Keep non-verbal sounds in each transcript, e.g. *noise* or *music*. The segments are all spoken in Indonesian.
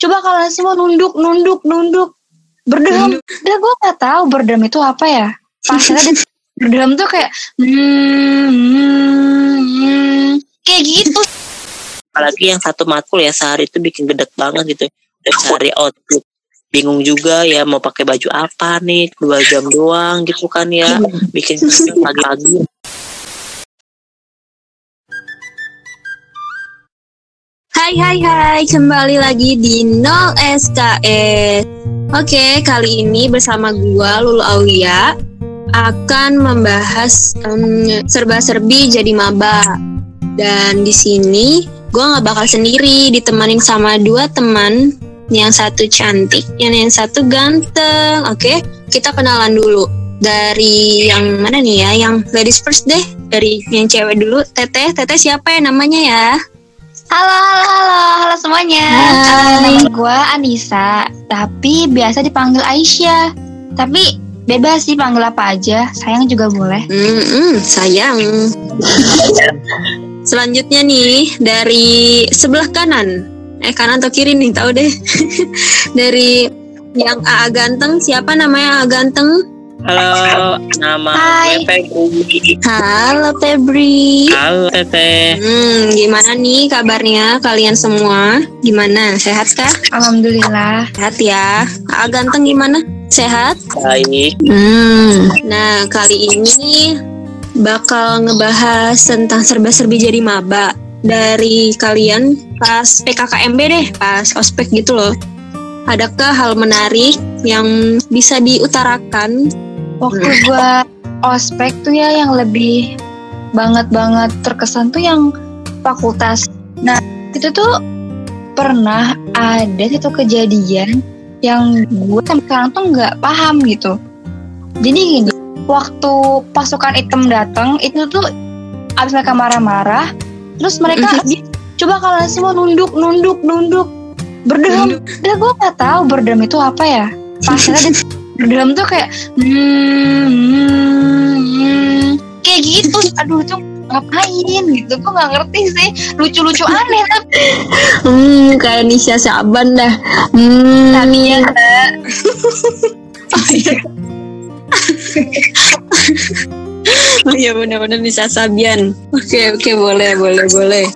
coba kalian semua nunduk nunduk nunduk. Berdeham udah gue nggak tahu berdeham itu apa ya. Pas ada berdeham tuh kayak hmm, hmm, hmm, kayak gitu. Apalagi yang satu matkul ya sehari itu bikin gedek banget gitu. Udah cari outfit. Bingung juga ya mau pakai baju apa nih? Dua jam doang gitu kan ya. Bikin *laughs* pagi-pagi Hai hai hai, kembali lagi di 0 SKS. Oke, kali ini bersama gua Lulu Aulia akan membahas em, serba-serbi jadi maba. Dan di sini gua nggak bakal sendiri, ditemanin sama dua teman. Yang satu cantik, yang yang satu ganteng. Oke, kita kenalan dulu. Dari yang mana nih ya? Yang ladies first deh. Dari yang cewek dulu. Teteh, Teteh siapa ya namanya ya? Halo halo halo halo semuanya Hai. Nama gue Anissa tapi biasa dipanggil Aisyah tapi bebas sih panggil apa aja sayang juga boleh Hmm, sayang. Selanjutnya nih dari sebelah kanan. Eh kanan atau kiri nih tahu deh. *laughs* dari yang AA ganteng siapa namanya AA ganteng? Halo nama Hai. gue Febri Halo Febri. halo teteh Hmm, gimana nih kabarnya kalian semua? Gimana? Sehat kah? Alhamdulillah Sehat ya. AA ganteng gimana? Sehat? baik Hmm. Nah, kali ini bakal ngebahas tentang serba-serbi jadi maba dari kalian pas PKKMB deh, pas ospek gitu loh. Adakah hal menarik yang bisa diutarakan? waktu gue ospek tuh ya yang lebih banget banget terkesan tuh yang fakultas. Nah itu tuh pernah ada satu kejadian yang gue sampai sekarang tuh nggak paham gitu. Jadi gini waktu pasukan hitam datang itu tuh abis mereka marah-marah terus mereka bi- coba kalian semua nunduk nunduk nunduk. Berdeham udah gue nggak tahu berdeham itu apa ya pas ada berdeham tuh kayak hmm, hmm, hmm, kayak gitu aduh tuh ngapain gitu gue nggak ngerti sih lucu-lucu aneh tapi Hmm, kayak Nisha Saban dah. Hmm, Tamiya Oh iya *laughs* benar-benar bisa Sabian. Oke oke boleh boleh boleh.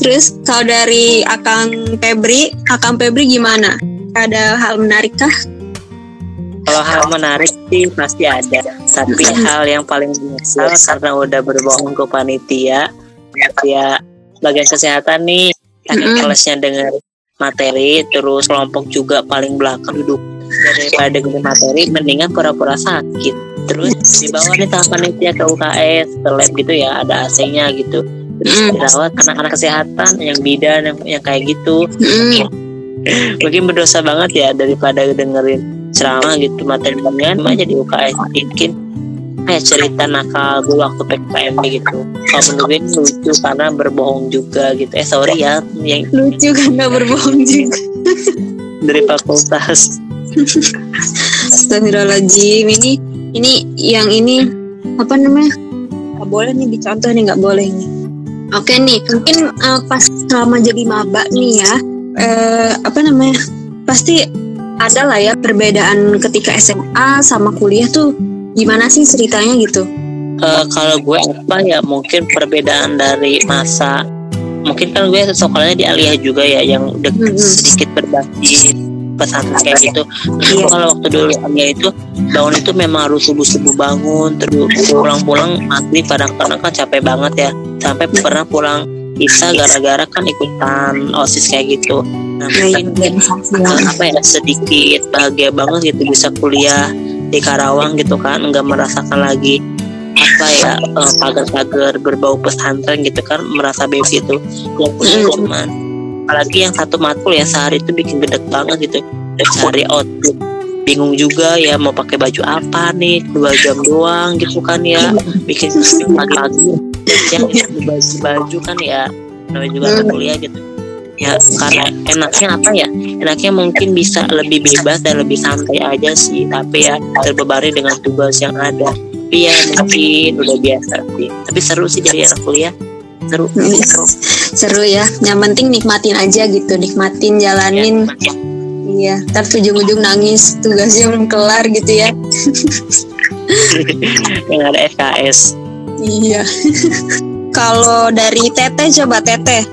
Terus kalau dari Akang Febri, Akang Febri gimana? Ada hal menarik kah? Kalau hal menarik sih pasti ada. Tapi hal yang paling menyesal karena udah berbohong ke panitia ya bagian kesehatan nih saking Mm-mm. kelesnya dengar materi terus kelompok juga paling belakang duduk daripada dengar materi mendingan pura-pura sakit. Terus dibawa nih sama panitia ke UKS ke lab gitu ya ada AC-nya gitu. Terus Mm. dirawat anak-anak kesehatan yang bidan yang, yang kayak gitu. Hmm, *laughs* mungkin berdosa banget ya daripada dengerin ceramah gitu materi dengan aja di UKS mungkin kayak cerita nakal gue waktu PKM gitu kalau menurut gue lucu karena berbohong juga gitu eh sorry ya yang lucu karena berbohong juga. *laughs* dari fakultas Astagfirullahaladzim ini ini yang ini apa namanya? Gak boleh nih dicontoh nih nggak boleh nih. Oke nih mungkin eh, pas selama jadi maba nih ya eh, apa namanya pasti ada lah ya perbedaan ketika SMA sama kuliah tuh gimana sih ceritanya gitu? Eh, kalau gue apa ya mungkin perbedaan dari masa mungkin kan gue sekolahnya di Aliyah juga ya yang udah Mm-mm. sedikit berbagi pesantren kayak gitu terus Iya. gue kalau waktu dulu Aliyah itu bangun itu memang harus subuh subuh bangun terus pulang-pulang maghrib kadang-kadang kan capek banget ya sampai pernah pulang bisa gara-gara kan ikutan osis kayak gitu. Nah Main mungkin eh, apa ya sedikit bahagia banget gitu bisa kuliah di Karawang gitu kan. Nggak merasakan lagi apa ya eh, pagar-pagar berbau pesantren gitu kan merasa bebas gitu. Punya Mm. teman apalagi yang satu matkul ya sehari itu bikin gedek banget gitu. Udah cari outfit. Bingung juga ya mau pakai baju apa nih? Dua jam doang gitu kan ya. Bikin pagi-pagi yang baju baju kan ya namanya juga anak kuliah gitu. Ya karena enaknya apa ya? Enaknya mungkin bisa lebih bebas dan lebih santai aja sih tapi ya terbebani dengan tugas yang ada. Tapi ya mungkin udah biasa sih. Tapi seru sih jadi anak kuliah. Seru Hmm. seru. Ya. Yang penting nikmatin aja gitu nikmatin jalanin. Ya, Iya, ntar ujung-ujung nangis tugasnya belum kelar gitu ya. *laughs* yang ada SKS Iya. *laughs* Kalau dari Teteh coba Teteh.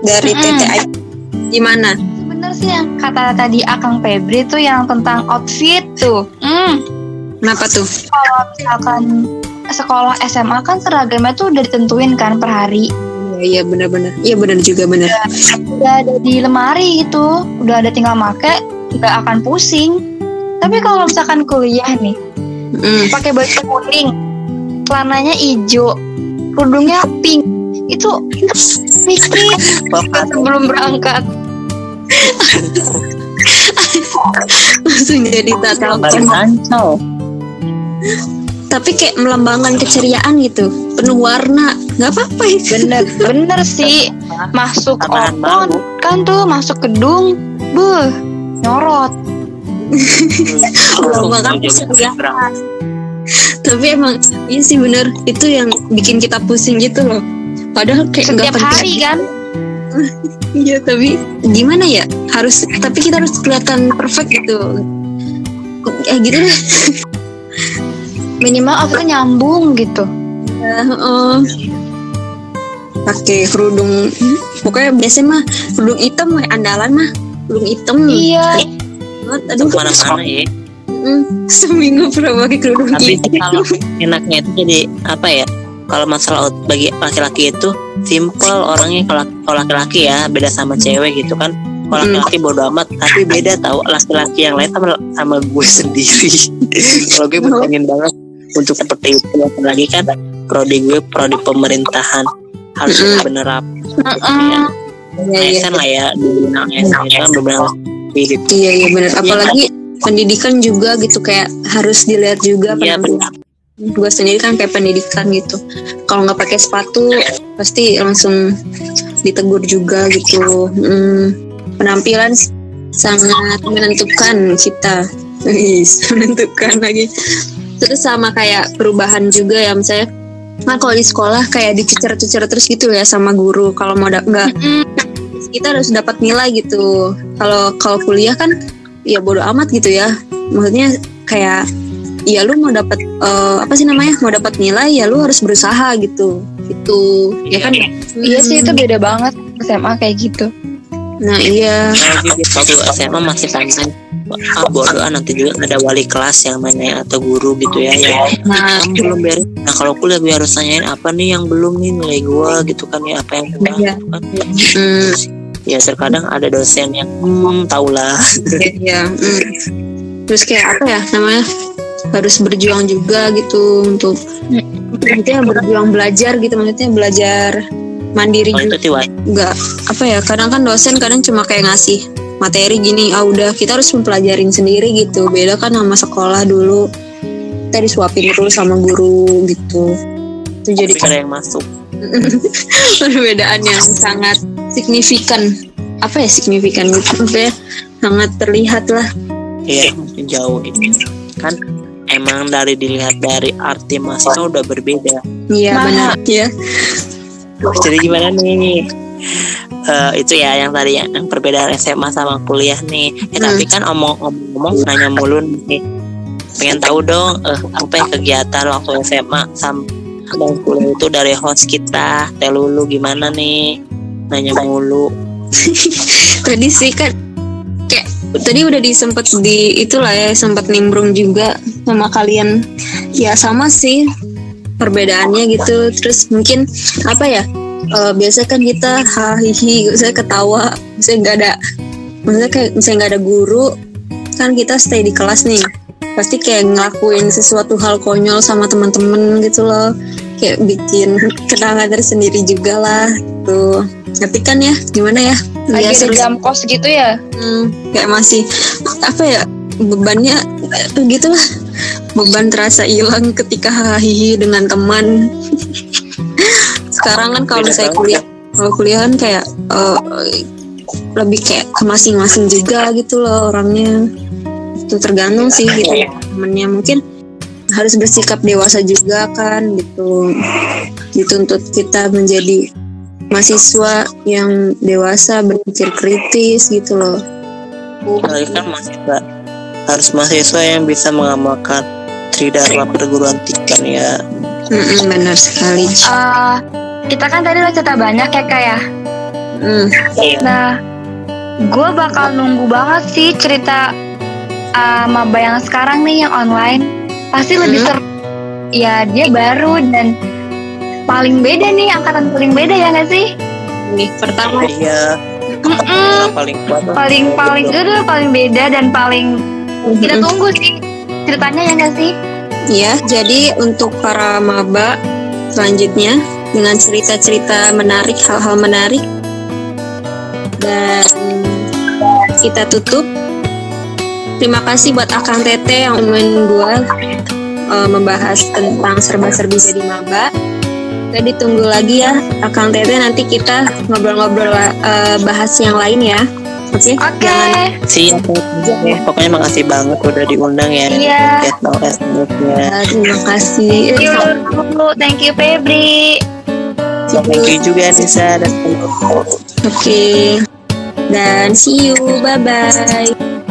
Dari Mm-mm. Teteh. Gimana? Bener sih yang kata tadi Akang Febri tuh yang tentang outfit tuh. Hmm, Kenapa tuh? kalau misalkan sekolah SMA kan seragamnya tuh udah ditentuin kan per hari. Iya, iya benar-benar. Iya benar juga benar. Udah ada di lemari gitu, udah ada tinggal make, nggak akan pusing. Tapi kalau misalkan kuliah nih, Mm. pakai baju kuning, celananya hijau, kerudungnya pink, itu mikir Bapak *laughs* sebelum berangkat. *laughs* Langsung jadi tata baru ngancol Tapi kayak melambangkan keceriaan gitu. Penuh warna. Nggak apa-apa ya. Bener, bener sih. Masuk malu. kan tuh masuk gedung, buh, nyorot. Melambangkan keceriaan. Tapi emang iya sih bener. Itu yang bikin kita pusing gitu loh. Padahal kayak Setiap penting. hari kan. *laughs* Iya tapi gimana ya harus tapi kita harus kelihatan perfect gitu ya gitu deh *laughs* Minimal outfitnya nyambung gitu. Ya, heeh. pakai kerudung hmm, pokoknya biasanya mah kerudung hitam andalan mah kerudung hitam Iya. banget aduh ke mana-mana ya Hmm, *laughs* seminggu pernah pakai kerudung tapi hitam kalau enaknya itu jadi apa ya? Kalau masalah bagi laki-laki itu simple orangnya kalau laki-laki ya beda sama cewek gitu kan. Kalau Hmm. laki-laki bodo amat tapi beda tahu laki-laki yang lain sama sama gue *laughs* sendiri. Kalau gue berpengen banget untuk seperti itu. Apalagi kan prodi gue prodi pemerintahan. Harus Mm-mm. bener apa Heeh. iya iya ASN lah ya di bidang ASN kan benar iya iya benar apalagi pendidikan juga gitu kayak harus dilihat juga penampilan gue sendiri kan kayak pendidikan gitu. Kalau nggak pakai sepatu pasti langsung ditegur juga gitu. Hmm, penampilan sangat menentukan kita. *laughs* Menentukan lagi. Terus sama kayak perubahan juga ya misalnya nah kalau di sekolah kayak dicecer-cecer terus gitu ya sama guru. Kalau mau nggak kita harus dapat nilai gitu. Kalau kalau kuliah kan ya bodo amat gitu ya. Maksudnya kayak ya lu mau dapat eh, apa sih namanya? Mau dapat nilai ya lu harus berusaha gitu. Gitu. Ya Iya. kan? Iya. Sih itu beda banget SMA kayak gitu. nah iya. Nah, gitu. waktu SMA masih tangan ah bodo ah nanti juga ada wali kelas yang nanya atau guru gitu ya yang nah. Kamu belum beres. Nah kalau kuliah gue harus nanyain apa nih yang belum nih nilai gue gitu kan ya apa yang kurang? Iya. gitu kan. Hmm, ya terkadang ada dosen yang hmm tau lah ya hmm. terus kayak apa ya namanya? Harus berjuang juga gitu untuk maksudnya berjuang belajar gitu maksudnya belajar mandiri kalau juga. nggak apa ya kadang kan dosen kadang cuma kayak ngasih materi gini ah udah kita harus mempelajarin sendiri gitu. Beda kan sama sekolah dulu. Kita disuapin terus sama guru gitu. Itu jadi tapi ada yang masuk *laughs* perbedaan yang sangat signifikan. Apa ya signifikan gitu? Maksudnya sangat terlihat lah. Ya mungkin jauh gitu kan emang dari dilihat dari arti mahasiswa udah berbeda. Iya benar. Ya jadi gimana nih? Eh, itu ya yang tadi yang, yang perbedaan SMA sama kuliah nih. Eh Hmm. tapi kan omong-omong nanya mulu nih. Pengen tahu dong eh, apa yang kegiatan waktu SMA sama kuliah itu dari host kita. Teh Lulu gimana nih? Nanya mulu. *laughs* Tadi sih kan kayak tadi udah disempet di itulah ya sempat nimbrung juga sama kalian. Ya sama sih perbedaannya gitu. Terus mungkin apa ya eh, biasa kan kita hahihi saya ketawa saya nggak ada maksudnya kayak misalnya nggak ada guru kan kita stay di kelas nih pasti kayak ngelakuin sesuatu hal konyol sama teman-teman gitu loh. Kayak bikin kenangan tersendiri juga lah gitu. Tapi kan ya gimana ya? Lagi Biasa di jam kos gitu ya. Hmm, kayak masih apa ya bebannya eh, gitu lah beban terasa hilang ketika hahihi dengan teman. *laughs* Sekarang kan kalau saya kuliah kalau kuliah kan kayak eh, lebih kayak ke masing-masing juga gitu loh orangnya itu tergantung sih gitu temennya mungkin harus bersikap dewasa juga kan gitu dituntut kita menjadi mahasiswa yang dewasa berpikir kritis gitu loh Apalagi kan mahasiswa harus mahasiswa yang bisa mengamalkan tridharma perguruan tinggi kan ya. Mm-mm, benar sekali. Eh, kita kan tadi udah cerita banyak ya kak ya. Mm. Iya. Nah, gue bakal nunggu banget sih cerita uh, maba yang sekarang nih yang online. Pasti lebih Hmm. seru. Ya dia baru dan paling beda nih angkatan paling beda ya nggak sih? Nih pertama Iya. Mm-mm. Paling kuat. Paling paling itu paling beda dan paling kita Mm-mm. tunggu sih ceritanya ya nggak sih? Ya, jadi untuk para maba selanjutnya dengan cerita-cerita menarik, hal-hal menarik dan kita tutup. Terima kasih buat Akang Tete yang nemenin gue uh, membahas tentang serba-serbi jadi maba. Kita ditunggu lagi ya Akang Tete nanti kita ngobrol-ngobrol uh, bahas yang lain ya. Oke? Oke. Siap. Pokoknya makasih banget udah diundang ya. Iya. Get no esnya. uh, terima kasih. Thank you, thank you Febri. Thank you juga Nisa dan Oke. Dan see you. Bye bye.